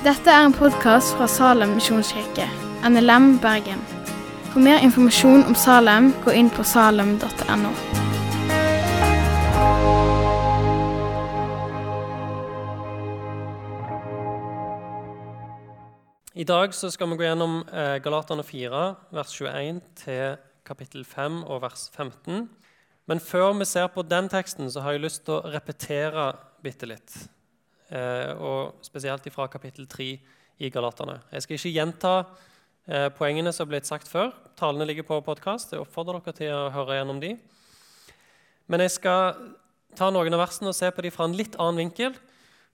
Dette er en podkast fra Salem misjonskirke, NLM Bergen. For mer informasjon om Salem, gå inn på salem.no. I dag skal vi gå gjennom eh, Galaterne 4, vers 21 til kapittel 5 og vers 15. Men før vi ser på den teksten, så har jeg lyst til å repetere bitte litt. Eh, og spesielt fra kapittel 3 i Galaterne. Jeg skal ikke gjenta eh, poengene som har blitt sagt før. Talene ligger på podkast. Jeg oppfordrer dere til å høre gjennom de. Men jeg skal ta noen av versene og se på de fra en litt annen vinkel.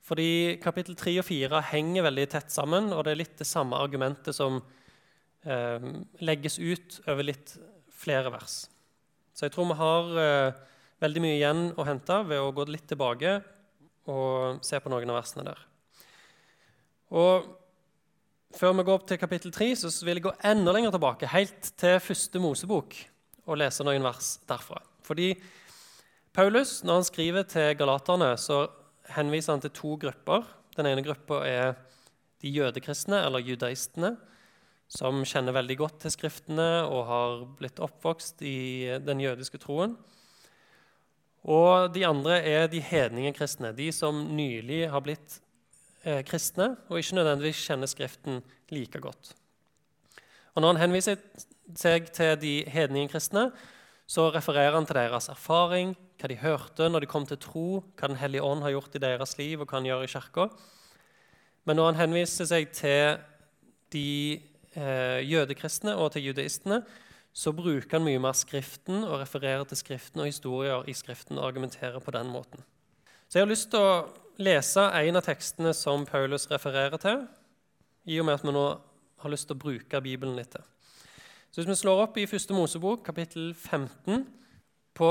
Fordi kapittel 3 og 4 henger veldig tett sammen, og det er litt det samme argumentet som eh, legges ut over litt flere vers. Så jeg tror vi har eh, veldig mye igjen å hente ved å gå litt tilbake og se på noen av versene der. Og Før vi går opp til kapittel 3, så vil jeg gå enda lenger tilbake, helt til første Mosebok, og lese noen vers derfra. Fordi Paulus, når han skriver til galaterne, så henviser han til to grupper. Den ene gruppa er de jødekristne, eller judaistene, som kjenner veldig godt til Skriftene og har blitt oppvokst i den jødiske troen. Og de andre er de hedningekristne, de som nylig har blitt eh, kristne og ikke nødvendigvis kjenner Skriften like godt. Og Når han henviser seg til de hedningekristne, så refererer han til deres erfaring, hva de hørte når de kom til tro, hva Den hellige ånd har gjort i deres liv, og hva han gjør i kirka. Men når han henviser seg til de eh, jødekristne og til judaistene, så bruker han mye mer Skriften og refererer til Skriften og historier i Skriften og argumenterer på den måten. Så jeg har lyst til å lese en av tekstene som Paulus refererer til, i og med at vi nå har lyst til å bruke Bibelen litt. Så Hvis vi slår opp i 1. Mosebok, kapittel 15 På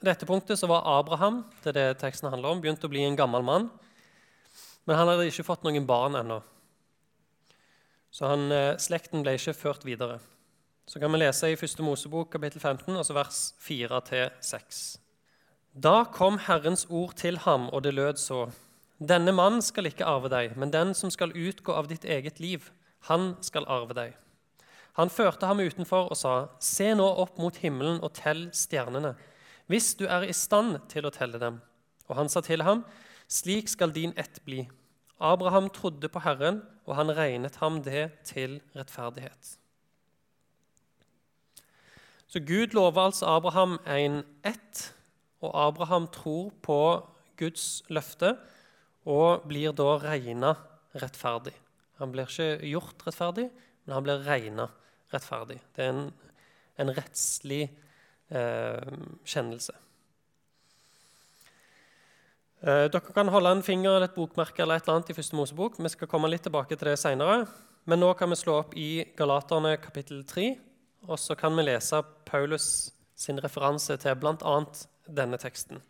dette punktet så var Abraham det er det teksten handler om, begynt å bli en gammel mann. Men han hadde ikke fått noen barn ennå. Så han, eh, slekten ble ikke ført videre. Så kan vi lese i 1. Mosebok kapittel 15, altså vers 4-6. Da kom Herrens ord til ham, og det lød så.: Denne mann skal ikke arve deg, men den som skal utgå av ditt eget liv, han skal arve deg. Han førte ham utenfor og sa, Se nå opp mot himmelen og tell stjernene, hvis du er i stand til å telle dem. Og han sa til ham, Slik skal din ett bli. Abraham trodde på Herren, og han regnet ham det til rettferdighet. Så Gud lover altså Abraham en ett, og Abraham tror på Guds løfte og blir da regna rettferdig. Han blir ikke gjort rettferdig, men han blir regna rettferdig. Det er en, en rettslig eh, kjennelse. Eh, dere kan holde en finger eller et bokmerke eller et eller annet i første Mosebok. Vi skal komme litt tilbake til det senere. Men nå kan vi slå opp i Galaterne kapittel 3, og så kan vi lese Paulus sin referanse til bl.a. denne teksten.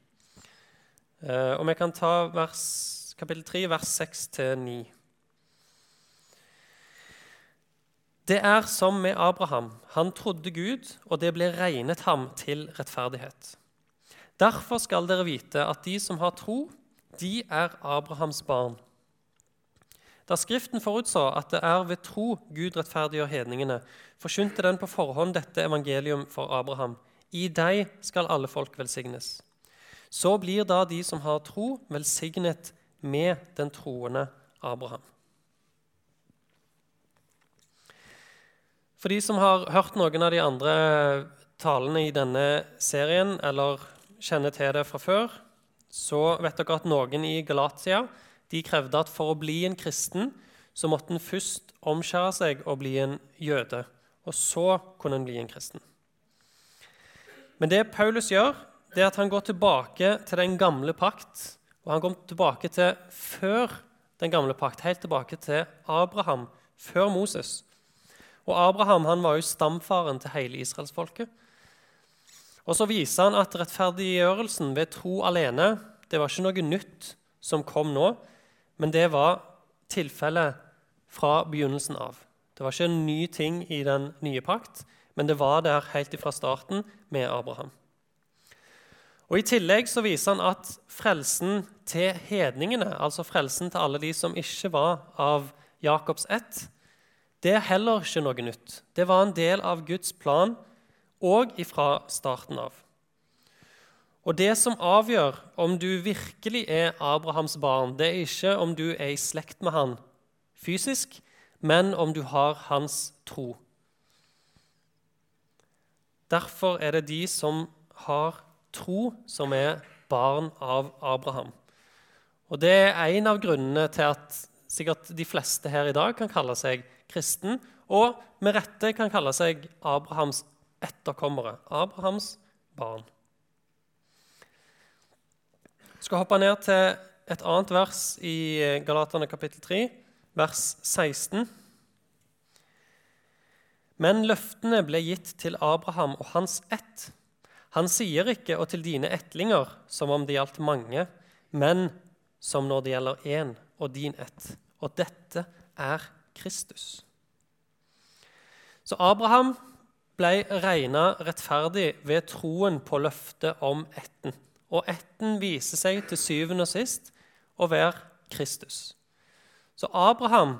Eh, og vi kan ta vers, kapittel 3, vers 6-9. Det er som med Abraham. Han trodde Gud, og det ble regnet ham til rettferdighet. Derfor skal dere vite at de som har tro, de er Abrahams barn. Da Skriften forutså at det er ved tro Gud rettferdiggjør hedningene, forkynte den på forhånd dette evangelium for Abraham. I deg skal alle folk velsignes. Så blir da de som har tro, velsignet med den troende Abraham. For de som har hørt noen av de andre talene i denne serien, eller kjenner til det fra før, så vet dere at noen i Galatia de krevde at for å bli en kristen så måtte en først omskjære seg og bli en jøde. Og så kunne en bli en kristen. Men det Paulus gjør, det er at han går tilbake til den gamle pakt. Og han går tilbake til før den gamle pakt, helt tilbake til Abraham, før Moses. Og Abraham han var jo stamfaren til hele israelsfolket. Og så viser han at rettferdiggjørelsen ved tro alene det var ikke noe nytt som kom nå, men det var tilfellet fra begynnelsen av. Det var ikke en ny ting i den nye pakt, men det var der helt fra starten med Abraham. Og I tillegg så viser han at frelsen til hedningene, altså frelsen til alle de som ikke var av Jakobs ett, det er heller ikke noe nytt. Det var en del av Guds plan òg ifra starten av. Og det som avgjør om du virkelig er Abrahams barn, det er ikke om du er i slekt med han fysisk, men om du har hans tro. Derfor er det de som har tro, som er barn av Abraham. Og Det er en av grunnene til at sikkert de fleste her i dag kan kalle seg kristen, og med rette kan kalle seg Abrahams etterkommere. Abrahams barn. Skal hoppe ned til et annet vers i Galaterne kapittel 3, vers 16. Men løftene ble gitt til Abraham og hans ett. Han sier ikke 'og til dine ettlinger' som om det gjaldt mange, men som når det gjelder én og din ett. Og dette er Kristus. Så Abraham ble regna rettferdig ved troen på løftet om etten. Og etten viser seg til syvende og sist å være Kristus. Så Abraham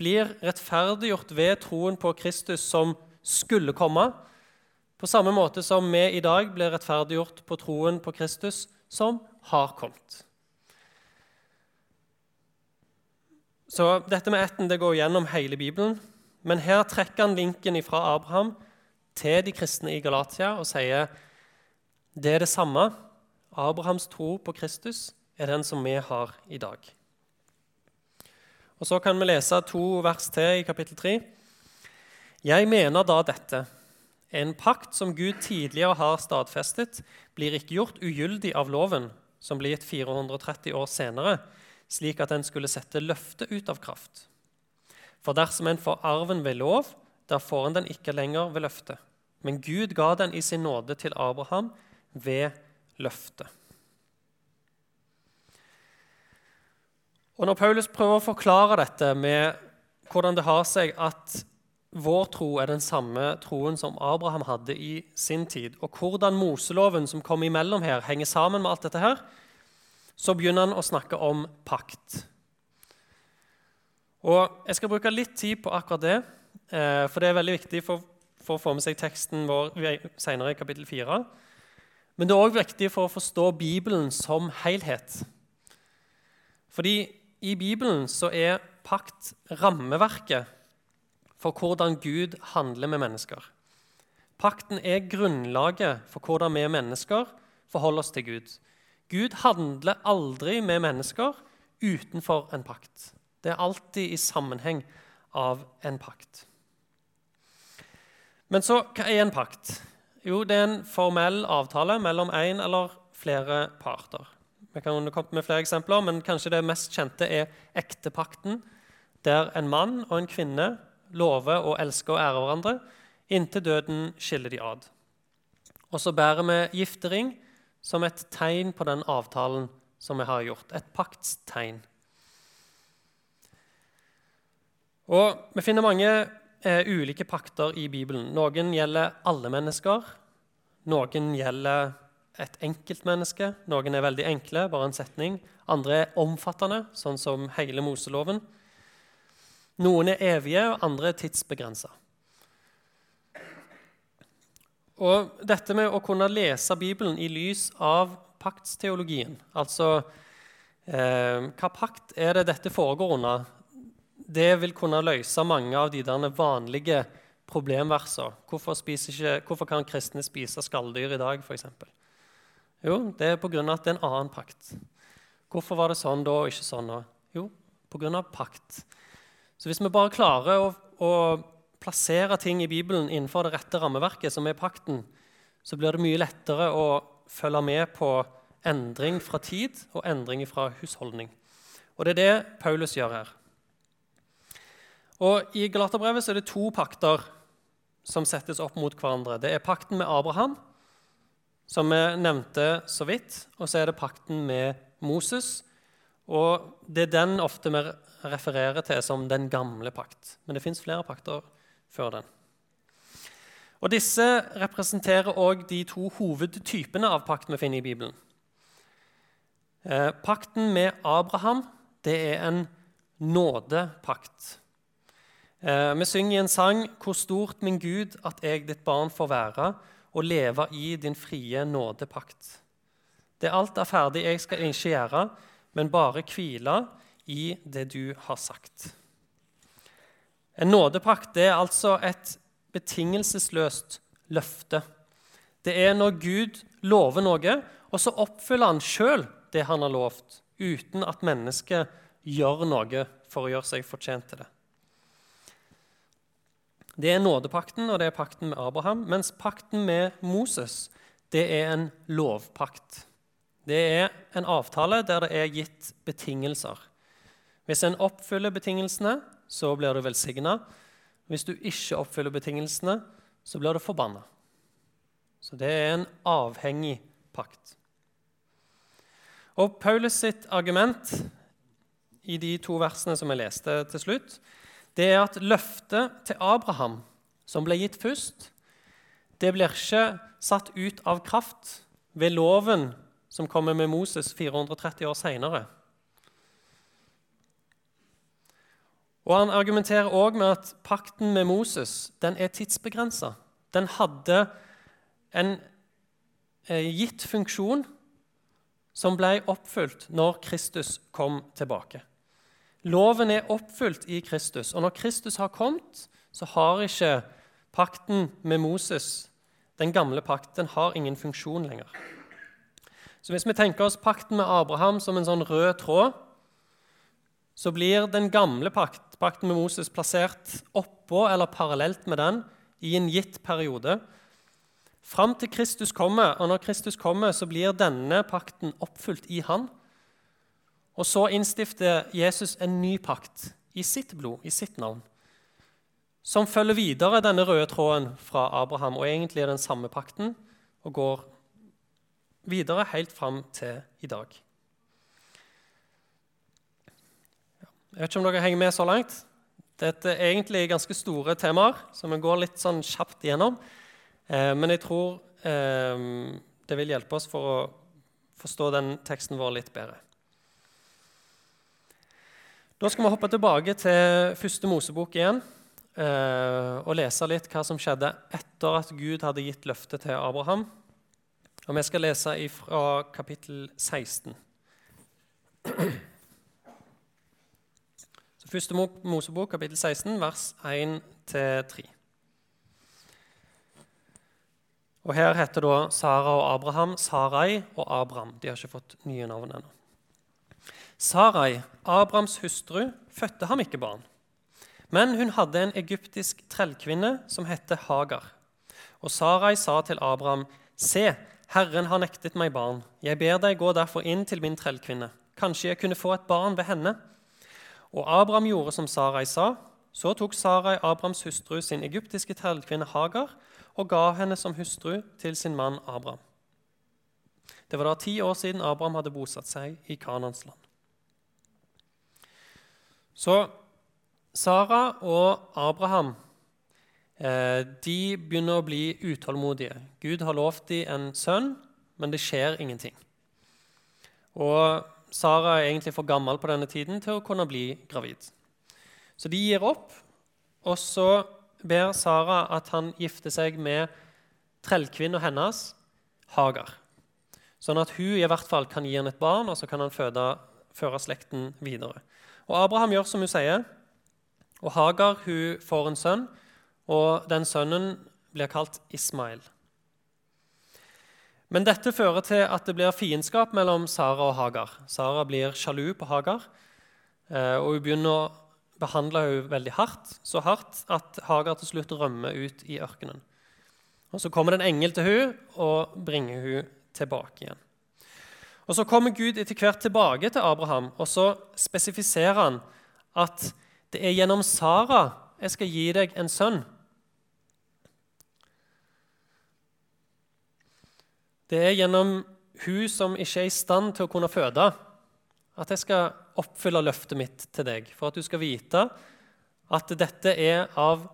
blir rettferdiggjort ved troen på Kristus som skulle komme, på samme måte som vi i dag blir rettferdiggjort på troen på Kristus som har kommet. Så dette med etten det går gjennom hele Bibelen. Men her trekker han linken fra Abraham til de kristne i Galatia og sier det er det samme. Abrahams tro på Kristus er den som vi har i dag. Og Så kan vi lese to vers til i kapittel 3. Jeg mener da dette. En pakt som Gud tidligere har stadfestet, blir ikke gjort ugyldig av loven, som ble gitt 430 år senere, slik at den skulle sette løftet ut av kraft. For dersom en får arven ved lov, da får en den ikke lenger ved løftet. Men Gud ga den i sin nåde til Abraham ved løftet. Og Når Paulus prøver å forklare dette med hvordan det har seg at vår tro er den samme troen som Abraham hadde i sin tid, og hvordan Moseloven som kom imellom her, henger sammen med alt dette her, så begynner han å snakke om pakt. Og Jeg skal bruke litt tid på akkurat det, eh, for det er veldig viktig for, for å få med seg teksten vår senere i kapittel 4. Men det er òg viktig for å forstå Bibelen som helhet. Fordi i Bibelen så er pakt rammeverket for hvordan Gud handler med mennesker. Pakten er grunnlaget for hvordan vi mennesker forholder oss til Gud. Gud handler aldri med mennesker utenfor en pakt. Det er alltid i sammenheng av en pakt. Men så, hva er en pakt? Jo, det er en formell avtale mellom én eller flere parter. Vi kan komme med flere eksempler, men kanskje det mest kjente er ektepakten, der en mann og en kvinne lover å elske og ære hverandre inntil døden skiller de ad. Og så bærer vi giftering som et tegn på den avtalen som vi har gjort. Et paktstegn. Og Vi finner mange eh, ulike pakter i Bibelen. Noen gjelder alle mennesker. Noen gjelder et enkeltmenneske. Noen er veldig enkle, bare en setning. Andre er omfattende, sånn som hele Moseloven. Noen er evige, og andre er tidsbegrensa. Og dette med å kunne lese Bibelen i lys av paktsteologien, altså eh, hva pakt er det dette foregår under, det vil kunne løse mange av de der vanlige problemversene. Hvorfor, hvorfor, kan kristne spise skalldyr i dag, f.eks.? Jo, det er pga. at det er en annen pakt. Hvorfor var det sånn da og ikke sånn nå? Jo, pga. pakt. Så hvis vi bare klarer å, å, plassere ting i Bibelen innenfor det rette rammeverket, som er pakten, så blir det mye lettere å følge med på endring fra tid og endring fra husholdning. Og det er det Paulus gjør her. Og I Galaterbrevet er det to pakter som settes opp mot hverandre. Det er pakten med Abraham, som vi nevnte så vidt, og så er det pakten med Moses. Og Det er den ofte vi refererer til som den gamle pakt. Men det fins flere pakter før den. Og Disse representerer òg de to hovedtypene av pakt vi finner i Bibelen. Eh, pakten med Abraham det er en nådepakt. Eh, vi synger i en sang 'Hvor stort, min Gud, at jeg ditt barn får være', og leve i din frie nådepakt. Det alt er ferdig, jeg skal ikke gjøre, men bare hvile i det du har sagt. En nådepakt er altså et betingelsesløst løfte. Det er når Gud lover noe, og så oppfyller han sjøl det han har lovt, uten at mennesket gjør noe for å gjøre seg fortjent til det. Det er nådepakten, og det er pakten med Abraham. Mens pakten med Moses det er en lovpakt. Det er en avtale der det er gitt betingelser. Hvis en oppfyller betingelsene, så blir du velsigna. Hvis du ikke oppfyller betingelsene, så blir du forbanna. Så det er en avhengig pakt. Og Paulus sitt argument i de to versene som jeg leste til slutt, det er at løftet til Abraham, som ble gitt først, det blir ikke satt ut av kraft ved loven som kommer med Moses 430 år seinere. Og Han argumenterer òg med at pakten med Moses den er tidsbegrensa. Den hadde en eh, gitt funksjon som ble oppfylt når Kristus kom tilbake. Loven er oppfylt i Kristus, og når Kristus har kommet, så har ikke pakten med Moses, den gamle pakten, har ingen funksjon lenger. Så hvis vi tenker oss pakten med Abraham som en sånn rød tråd, så blir den gamle pakt, pakten med Moses plassert oppå eller parallelt med den i en gitt periode. Fram til Kristus kommer, og når Kristus kommer, så blir denne pakten oppfylt i Han. Og så innstifter Jesus en ny pakt i sitt blod, i sitt navn, som følger videre denne røde tråden fra Abraham, og egentlig er den samme pakten, og går videre helt fram til i dag. Jeg vet ikke om dere henger med så langt. Dette er egentlig ganske store temaer, så vi går litt sånn kjapt igjennom. Eh, men jeg tror eh, det vil hjelpe oss for å forstå den teksten vår litt bedre. Da skal vi hoppe tilbake til første Mosebok igjen eh, og lese litt hva som skjedde etter at Gud hadde gitt løftet til Abraham. Og Vi skal lese fra kapittel 16. Så Første Mosebok, kapittel 16, vers 1-3. Og Her heter da Sara og Abraham Sarai og Abraham. De har ikke fått nye navn ennå. Sarai, Abrahams hustru, fødte ham ikke barn. Men hun hadde en egyptisk trellkvinne som het Hagar. Og Sarai sa til Abraham, Se, Herren har nektet meg barn. Jeg ber deg gå derfor inn til min trellkvinne. Kanskje jeg kunne få et barn ved henne. Og Abraham gjorde som Sarai sa. Så tok Sarai Abrahams hustru sin egyptiske trellkvinne Hagar og ga henne som hustru til sin mann Abraham. Det var da ti år siden Abraham hadde bosatt seg i Kanans land. Så Sara og Abraham eh, de begynner å bli utålmodige. Gud har lovt dem en sønn, men det skjer ingenting. Og Sara er egentlig for gammel på denne tiden til å kunne bli gravid. Så de gir opp, og så ber Sara at han gifter seg med trellkvinna hennes, Hagar. Sånn at hun i hvert fall kan gi henne et barn, og så kan han føde, føre slekten videre. Og Abraham gjør som hun sier. Og Hagar hun får en sønn, og den sønnen blir kalt Ismail. Men dette fører til at det blir fiendskap mellom Sara og Hagar. Sara blir sjalu på Hagar, eh, og hun begynner å behandle henne veldig hardt. Så hardt at Hagar til slutt rømmer ut i ørkenen. Og Så kommer det en engel til henne og bringer henne tilbake igjen. Og Så kommer Gud etter hvert tilbake til Abraham, og så spesifiserer han at det er gjennom Sara jeg skal gi deg en sønn. Det er gjennom hun som ikke er i stand til å kunne føde, at jeg skal oppfylle løftet mitt til deg, for at du skal vite at dette er av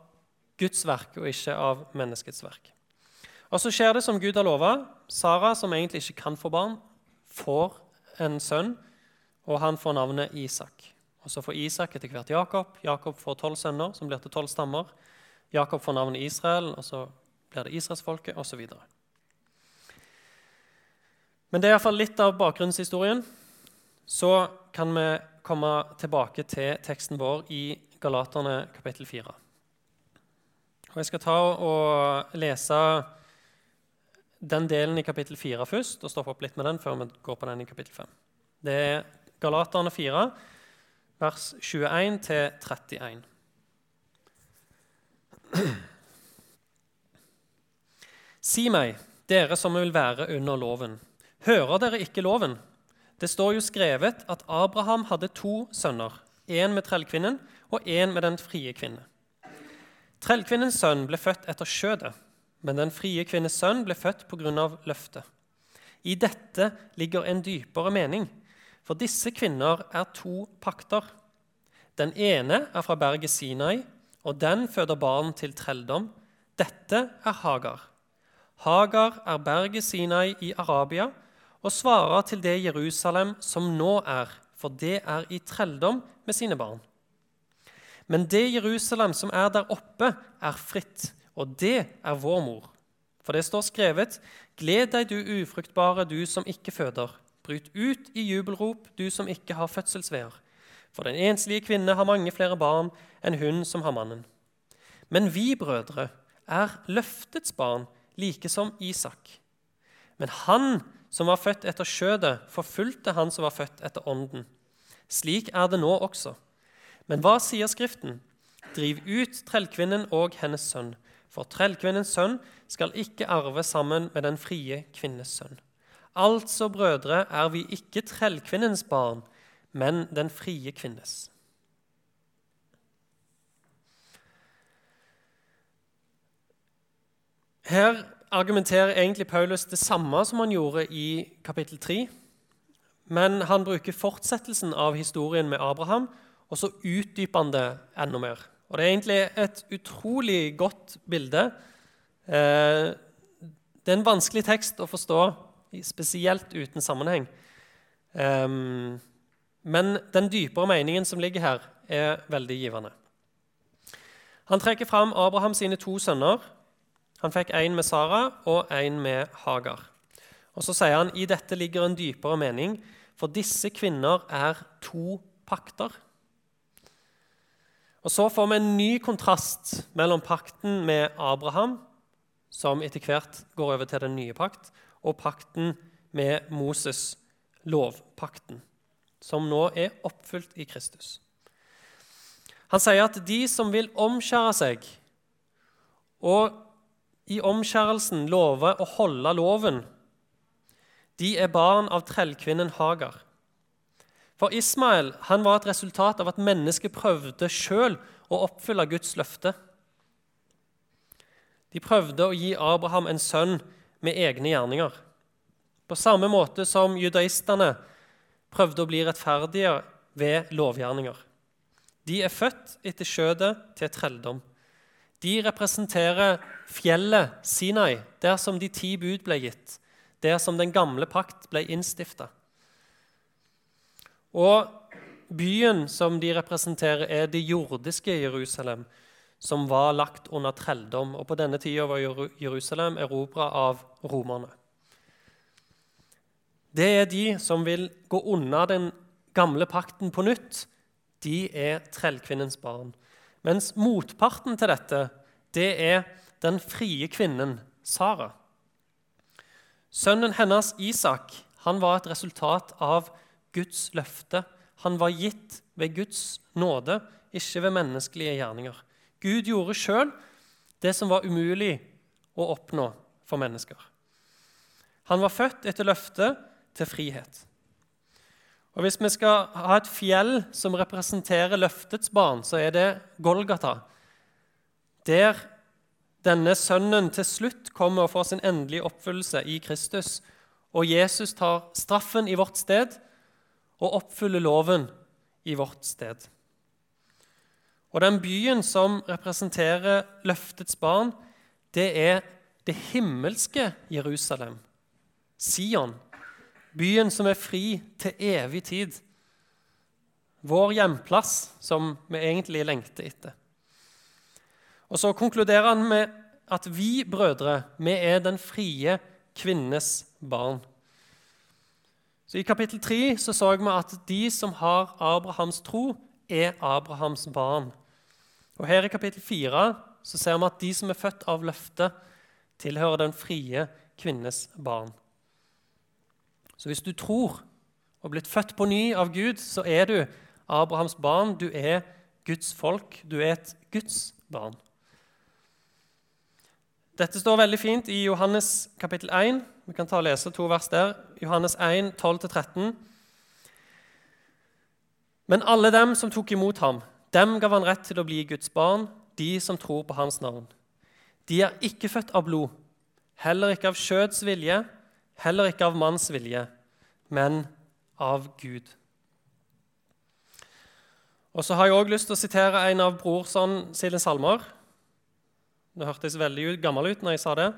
Guds verk og ikke av menneskets verk. Og så skjer det som Gud har lova. Sara, som egentlig ikke kan få barn, får en sønn, og han får navnet Isak. Og Så får Isak etter hvert Jakob. Jakob får tolv sønner, som blir til tolv stammer. Jakob får navnet Israel, og så blir det israelsfolket, osv. Men det er iallfall litt av bakgrunnshistorien. Så kan vi komme tilbake til teksten vår i Galaterne kapittel 4. Og jeg skal ta og lese den delen i kapittel 4 først, og stoppe opp litt med den før vi går på den i kapittel 5. Det er Galaterne 4, vers 21 31. Si meg, dere som vil være under loven, hører dere ikke loven? Det står jo skrevet at Abraham hadde to sønner, én med trellkvinnen og én med den frie kvinne. Trellkvinnens sønn ble født etter skjødet, men den frie kvinnes sønn ble født pga. løftet. I dette ligger en dypere mening, for disse kvinner er to pakter. Den ene er fra berget Sinai, og den føder barn til trelldom. Dette er Hagar. Hagar er berget Sinai i Arabia og svarer til det Jerusalem som nå er, for det er i trelldom med sine barn. Men det Jerusalem som er der oppe, er fritt, og det er vår mor. For det står skrevet:" Gled deg, du ufruktbare, du som ikke føder. Bryt ut i jubelrop, du som ikke har fødselsveer. For den enslige kvinne har mange flere barn enn hun som har mannen. Men vi brødre er løftets barn, like som Isak. Men han som var født etter skjødet, forfulgte han som var født etter ånden. Slik er det nå også. Men hva sier Skriften? Driv ut trellkvinnen og hennes sønn, for trellkvinnens sønn skal ikke arve sammen med den frie kvinnes sønn. Altså, brødre, er vi ikke trellkvinnens barn, men den frie kvinnes. Her argumenterer egentlig Paulus det samme som han gjorde i kapittel 3. Men han bruker fortsettelsen av historien med Abraham, og så utdyper han det enda mer. Og Det er egentlig et utrolig godt bilde. Eh, det er en vanskelig tekst å forstå, spesielt uten sammenheng. Ehm, men den dypere meningen som ligger her, er veldig givende. Han trekker fram Abraham sine to sønner, han fikk en med Sara og en med Hagar. Og Så sier han i dette ligger en dypere mening, for disse kvinner er to pakter. Og Så får vi en ny kontrast mellom pakten med Abraham, som etter hvert går over til den nye pakt, og pakten med Moses, lovpakten, som nå er oppfylt i Kristus. Han sier at de som vil omskjære seg og i omskjærelsen lover å holde loven, de er barn av trellkvinnen Hagar. For Ismael han var et resultat av at mennesket prøvde sjøl å oppfylle Guds løfte. De prøvde å gi Abraham en sønn med egne gjerninger. På samme måte som judaistene prøvde å bli rettferdige ved lovgjerninger. De er født etter skjødet til trelldom. De representerer fjellet Sinai, der som de ti bud ble gitt, der som den gamle pakt ble innstifta. Og byen som de representerer, er det jordiske Jerusalem, som var lagt under trelldom. Og på denne tida var Jerusalem erobra av romerne. Det er de som vil gå unna den gamle pakten på nytt. De er trellkvinnens barn. Mens motparten til dette, det er den frie kvinnen Sara. Sønnen hennes Isak han var et resultat av Guds løfte. Han var gitt ved Guds nåde, ikke ved menneskelige gjerninger. Gud gjorde sjøl det som var umulig å oppnå for mennesker. Han var født etter løftet til frihet. Og Hvis vi skal ha et fjell som representerer løftets barn, så er det Golgata. Der denne sønnen til slutt kommer og får sin endelige oppfyllelse i Kristus. Og Jesus tar straffen i vårt sted og oppfylle loven i vårt sted. Og den byen som representerer løftets barn, det er det himmelske Jerusalem, Sion, byen som er fri til evig tid. Vår hjemplass, som vi egentlig lengter etter. Og Så konkluderer han med at vi brødre, vi er den frie kvinnes barn. Så I kapittel 3 så, så vi at de som har Abrahams tro, er Abrahams barn. Og Her i kapittel 4 så ser vi at de som er født av løftet, tilhører den frie kvinnes barn. Så hvis du tror og blitt født på ny av Gud, så er du Abrahams barn. Du er Guds folk. Du er et Guds barn. Dette står veldig fint i Johannes kapittel 1. Vi kan ta og lese to vers der. Johannes 1, 12-13. Men alle dem som tok imot ham, dem gav han rett til å bli Guds barn, de som tror på hans navn. De er ikke født av blod, heller ikke av skjøds vilje, heller ikke av manns vilje, men av Gud. Og så har jeg også lyst til å sitere en av Brorson sine salmer. Det hørtes veldig gammel ut når jeg sa det.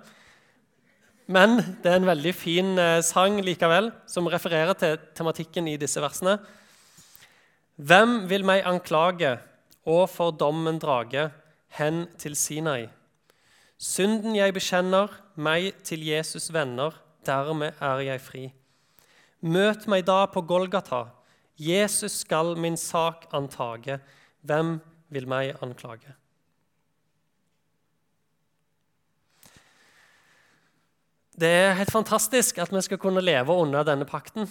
Men det er en veldig fin eh, sang likevel, som refererer til tematikken i disse versene. Hvem vil meg anklage og for dommen drage hen til Sinai? Synden jeg bekjenner, meg til Jesus venner, dermed er jeg fri. Møt meg da på Golgata, Jesus skal min sak antage. Hvem vil meg anklage? Det er helt fantastisk at vi skal kunne leve under denne pakten.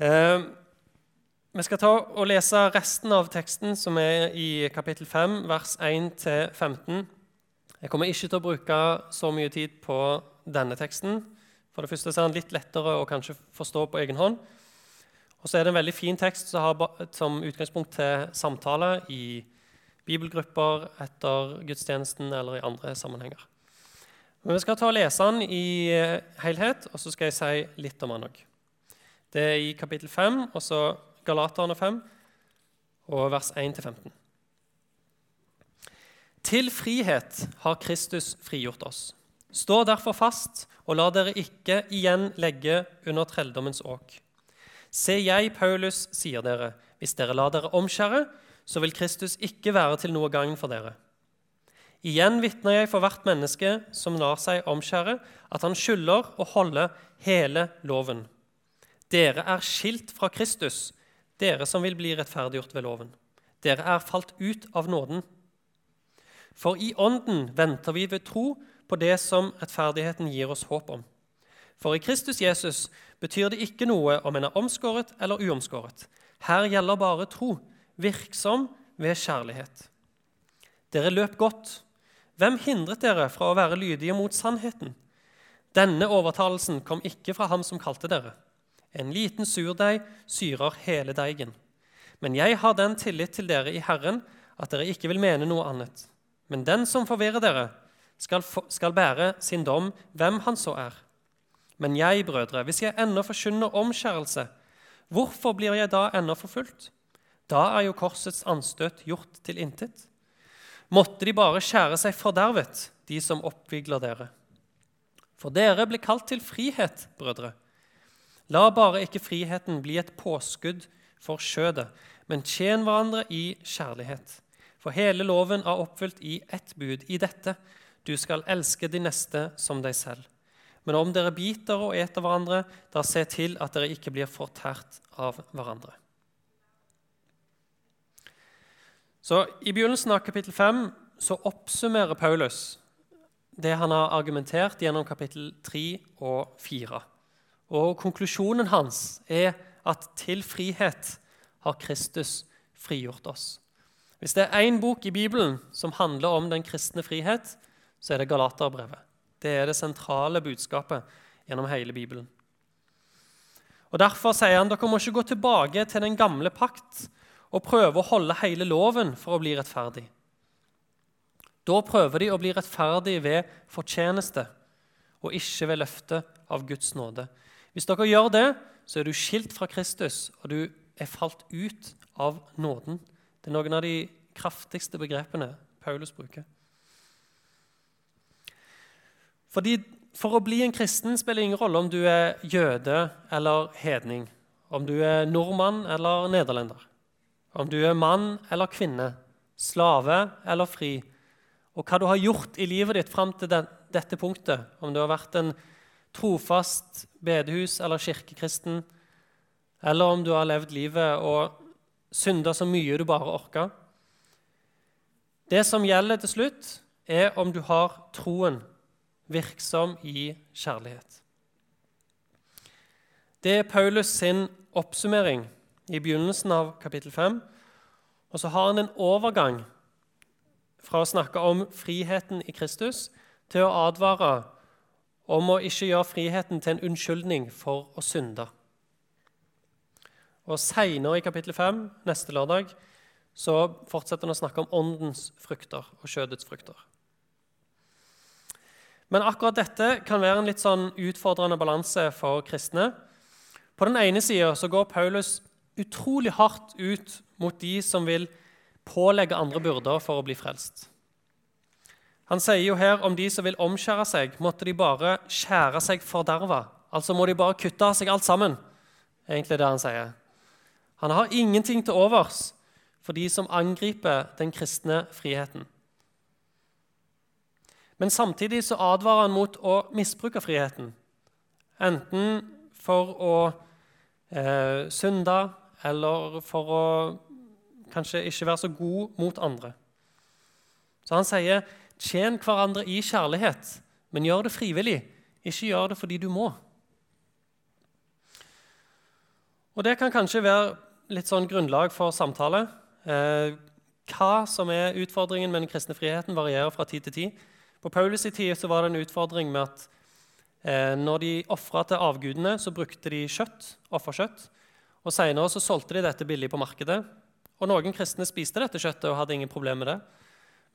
Eh, vi skal ta og lese resten av teksten, som er i kapittel 5, vers 1-15. Jeg kommer ikke til å bruke så mye tid på denne teksten. For det første er den litt lettere å kanskje forstå på egen hånd. Og så er det en veldig fin tekst som har som utgangspunkt til samtale i bibelgrupper etter gudstjenesten eller i andre sammenhenger. Men Vi skal ta og lese den i eh, helhet, og så skal jeg si litt om den òg. Det er i kapittel 5, og så Galaterne 5, og vers 1-15. Til frihet har Kristus frigjort oss. Stå derfor fast, og la dere ikke igjen legge under trelldommens åk. Se, jeg, Paulus, sier dere, hvis dere lar dere omskjære, så vil Kristus ikke være til noe gagn for dere. Igjen vitner jeg for hvert menneske som lar seg omskjære, at han skylder å holde hele loven. Dere er skilt fra Kristus, dere som vil bli rettferdiggjort ved loven. Dere er falt ut av nåden. For i Ånden venter vi ved tro på det som rettferdigheten gir oss håp om. For i Kristus Jesus betyr det ikke noe om en er omskåret eller uomskåret. Her gjelder bare tro, virksom ved kjærlighet. Dere løp godt. Hvem hindret dere fra å være lydige mot sannheten? Denne overtalelsen kom ikke fra ham som kalte dere. En liten surdeig syrer hele deigen. Men jeg har den tillit til dere i Herren at dere ikke vil mene noe annet. Men den som forvirrer dere, skal, skal bære sin dom, hvem han så er. Men jeg, brødre, hvis jeg ennå forkynner omskjærelse, hvorfor blir jeg da ennå forfulgt? Da er jo korsets anstøt gjort til intet. Måtte de bare skjære seg fordervet, de som oppvigler dere. For dere ble kalt til frihet, brødre. La bare ikke friheten bli et påskudd for skjødet, men tjen hverandre i kjærlighet. For hele loven er oppfylt i ett bud, i dette du skal elske de neste som deg selv. Men om dere biter og eter hverandre, da se til at dere ikke blir fortært av hverandre. Så I begynnelsen av kapittel 5 så oppsummerer Paulus det han har argumentert gjennom kapittel 3 og 4. Og Konklusjonen hans er at til frihet har Kristus frigjort oss. Hvis det er én bok i Bibelen som handler om den kristne frihet, så er det Galaterbrevet. Det er det sentrale budskapet gjennom hele Bibelen. Og Derfor sier han dere må ikke gå tilbake til den gamle pakt og prøve å holde hele loven for å bli rettferdig. Da prøver de å bli rettferdig ved fortjeneste og ikke ved løftet av Guds nåde. Hvis dere gjør det, så er du skilt fra Kristus, og du er falt ut av nåden Det er noen av de kraftigste begrepene Paulus bruker. Fordi For å bli en kristen spiller ingen rolle om du er jøde eller hedning, om du er nordmann eller nederlender, om du er mann eller kvinne, slave eller fri, og hva du har gjort i livet ditt fram til den, dette punktet, om du har vært en trofast bedehus- eller kirkekristen, eller om du har levd livet og synda så mye du bare orka. Det som gjelder til slutt, er om du har troen virksom i kjærlighet. Det er Paulus sin oppsummering i begynnelsen av kapittel 5. Og så har han en overgang fra å snakke om friheten i Kristus til å advare om å ikke gjøre friheten til en unnskyldning for å synde. Og Seinere i kapittel 5, neste lørdag, så fortsetter han å snakke om åndens frukter og kjødets frukter. Men akkurat dette kan være en litt sånn utfordrende balanse for kristne. På den ene sida går Paulus utrolig hardt ut mot de som vil pålegge andre byrder for å bli frelst. Han sier jo her om de som vil omskjære seg, måtte de bare skjære seg forderva. Altså må de bare kutte av seg alt sammen. egentlig det Han sier. Han har ingenting til overs for de som angriper den kristne friheten. Men samtidig så advarer han mot å misbruke friheten. Enten for å eh, synde eller for å kanskje ikke være så god mot andre. Så han sier, 'Tjen hverandre i kjærlighet, men gjør det frivillig. Ikke gjør det fordi du må.' Og Det kan kanskje være litt sånn grunnlag for samtale. Eh, hva som er utfordringen med den kristne friheten, varierer fra tid til tid. På Paulus' i tid så var det en utfordring med at eh, når de ofra til avgudene, så brukte de kjøtt, offerkjøtt. Og Senere så solgte de dette billig på markedet. Og Noen kristne spiste dette kjøttet og hadde ingen problemer med det.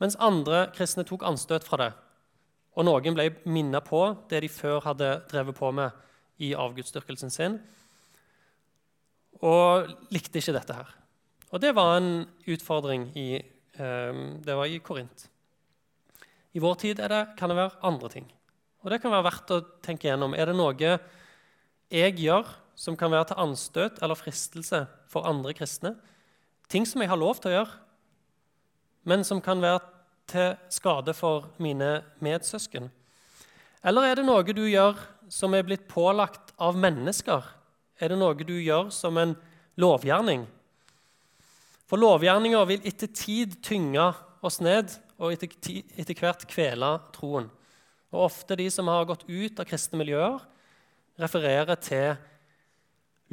Mens andre kristne tok anstøt fra det. Og noen ble minnet på det de før hadde drevet på med i avgudsdyrkelsen sin. Og likte ikke dette her. Og det var en utfordring i, eh, det i Korint. I vår tid det, kan det være andre ting. Og det kan være verdt å tenke gjennom. Er det noe jeg gjør som kan være til anstøt eller fristelse for andre kristne? Ting som jeg har lov til å gjøre, men som kan være til skade for mine medsøsken? Eller er det noe du gjør som er blitt pålagt av mennesker? Er det noe du gjør som en lovgjerning? For lovgjerninger vil etter tid tynge oss ned og etter hvert kvele troen. Og Ofte de som har gått ut av kristne miljøer, refererer til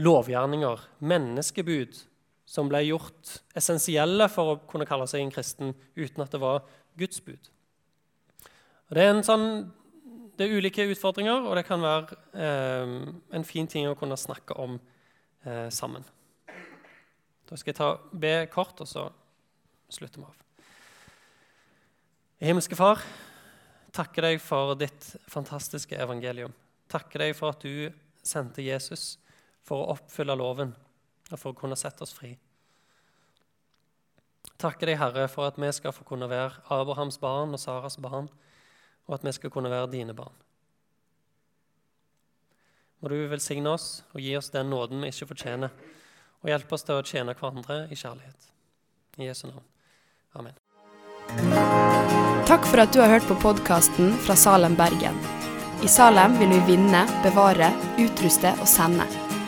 lovgjerninger, menneskebud, som ble gjort essensielle for å kunne kalle seg en kristen uten at det var Guds bud. Og det, er sånn, det er ulike utfordringer, og det kan være eh, en fin ting å kunne snakke om eh, sammen. Da skal jeg ta, be kort, og så slutter vi av. Himmelske Far, takker deg for ditt fantastiske evangelium. Takker deg for at du sendte Jesus for å oppfylle loven og for å kunne sette oss fri. Takker deg, Herre, for at vi skal få kunne være Abrahams barn og Saras barn, og at vi skal kunne være dine barn. Må du velsigne oss og gi oss den nåden vi ikke fortjener, og hjelpe oss til å tjene hverandre i kjærlighet. I Jesu navn. Amen. Takk for at du har hørt på podkasten fra Salem, Bergen. I Salem vil vi vinne, bevare, utruste og sende,